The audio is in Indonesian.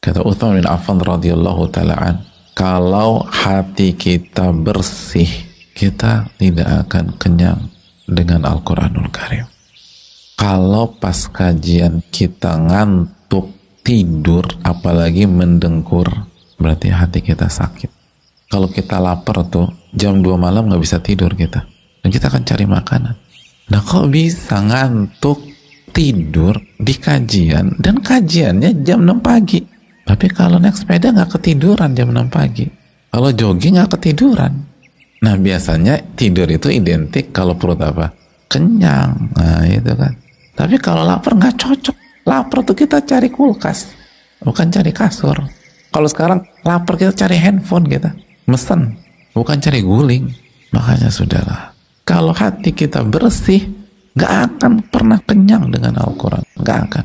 Kata Uthman bin Affan radhiyallahu taalaan, kalau hati kita bersih, kita tidak akan kenyang dengan Al-Qur'anul Karim. Kalau pas kajian kita ngantuk, tidur, apalagi mendengkur, berarti hati kita sakit. Kalau kita lapar tuh, jam 2 malam nggak bisa tidur kita. Dan kita akan cari makanan. Nah kok bisa ngantuk, tidur di kajian, dan kajiannya jam 6 pagi. Tapi kalau naik sepeda nggak ketiduran jam 6 pagi. Kalau jogging nggak ketiduran. Nah biasanya tidur itu identik kalau perut apa? Kenyang. Nah itu kan. Tapi kalau lapar nggak cocok. Lapar tuh kita cari kulkas. Bukan cari kasur. Kalau sekarang lapar kita cari handphone kita. Mesen. Bukan cari guling. Makanya sudahlah. Kalau hati kita bersih, nggak akan pernah kenyang dengan Al-Quran. Nggak akan.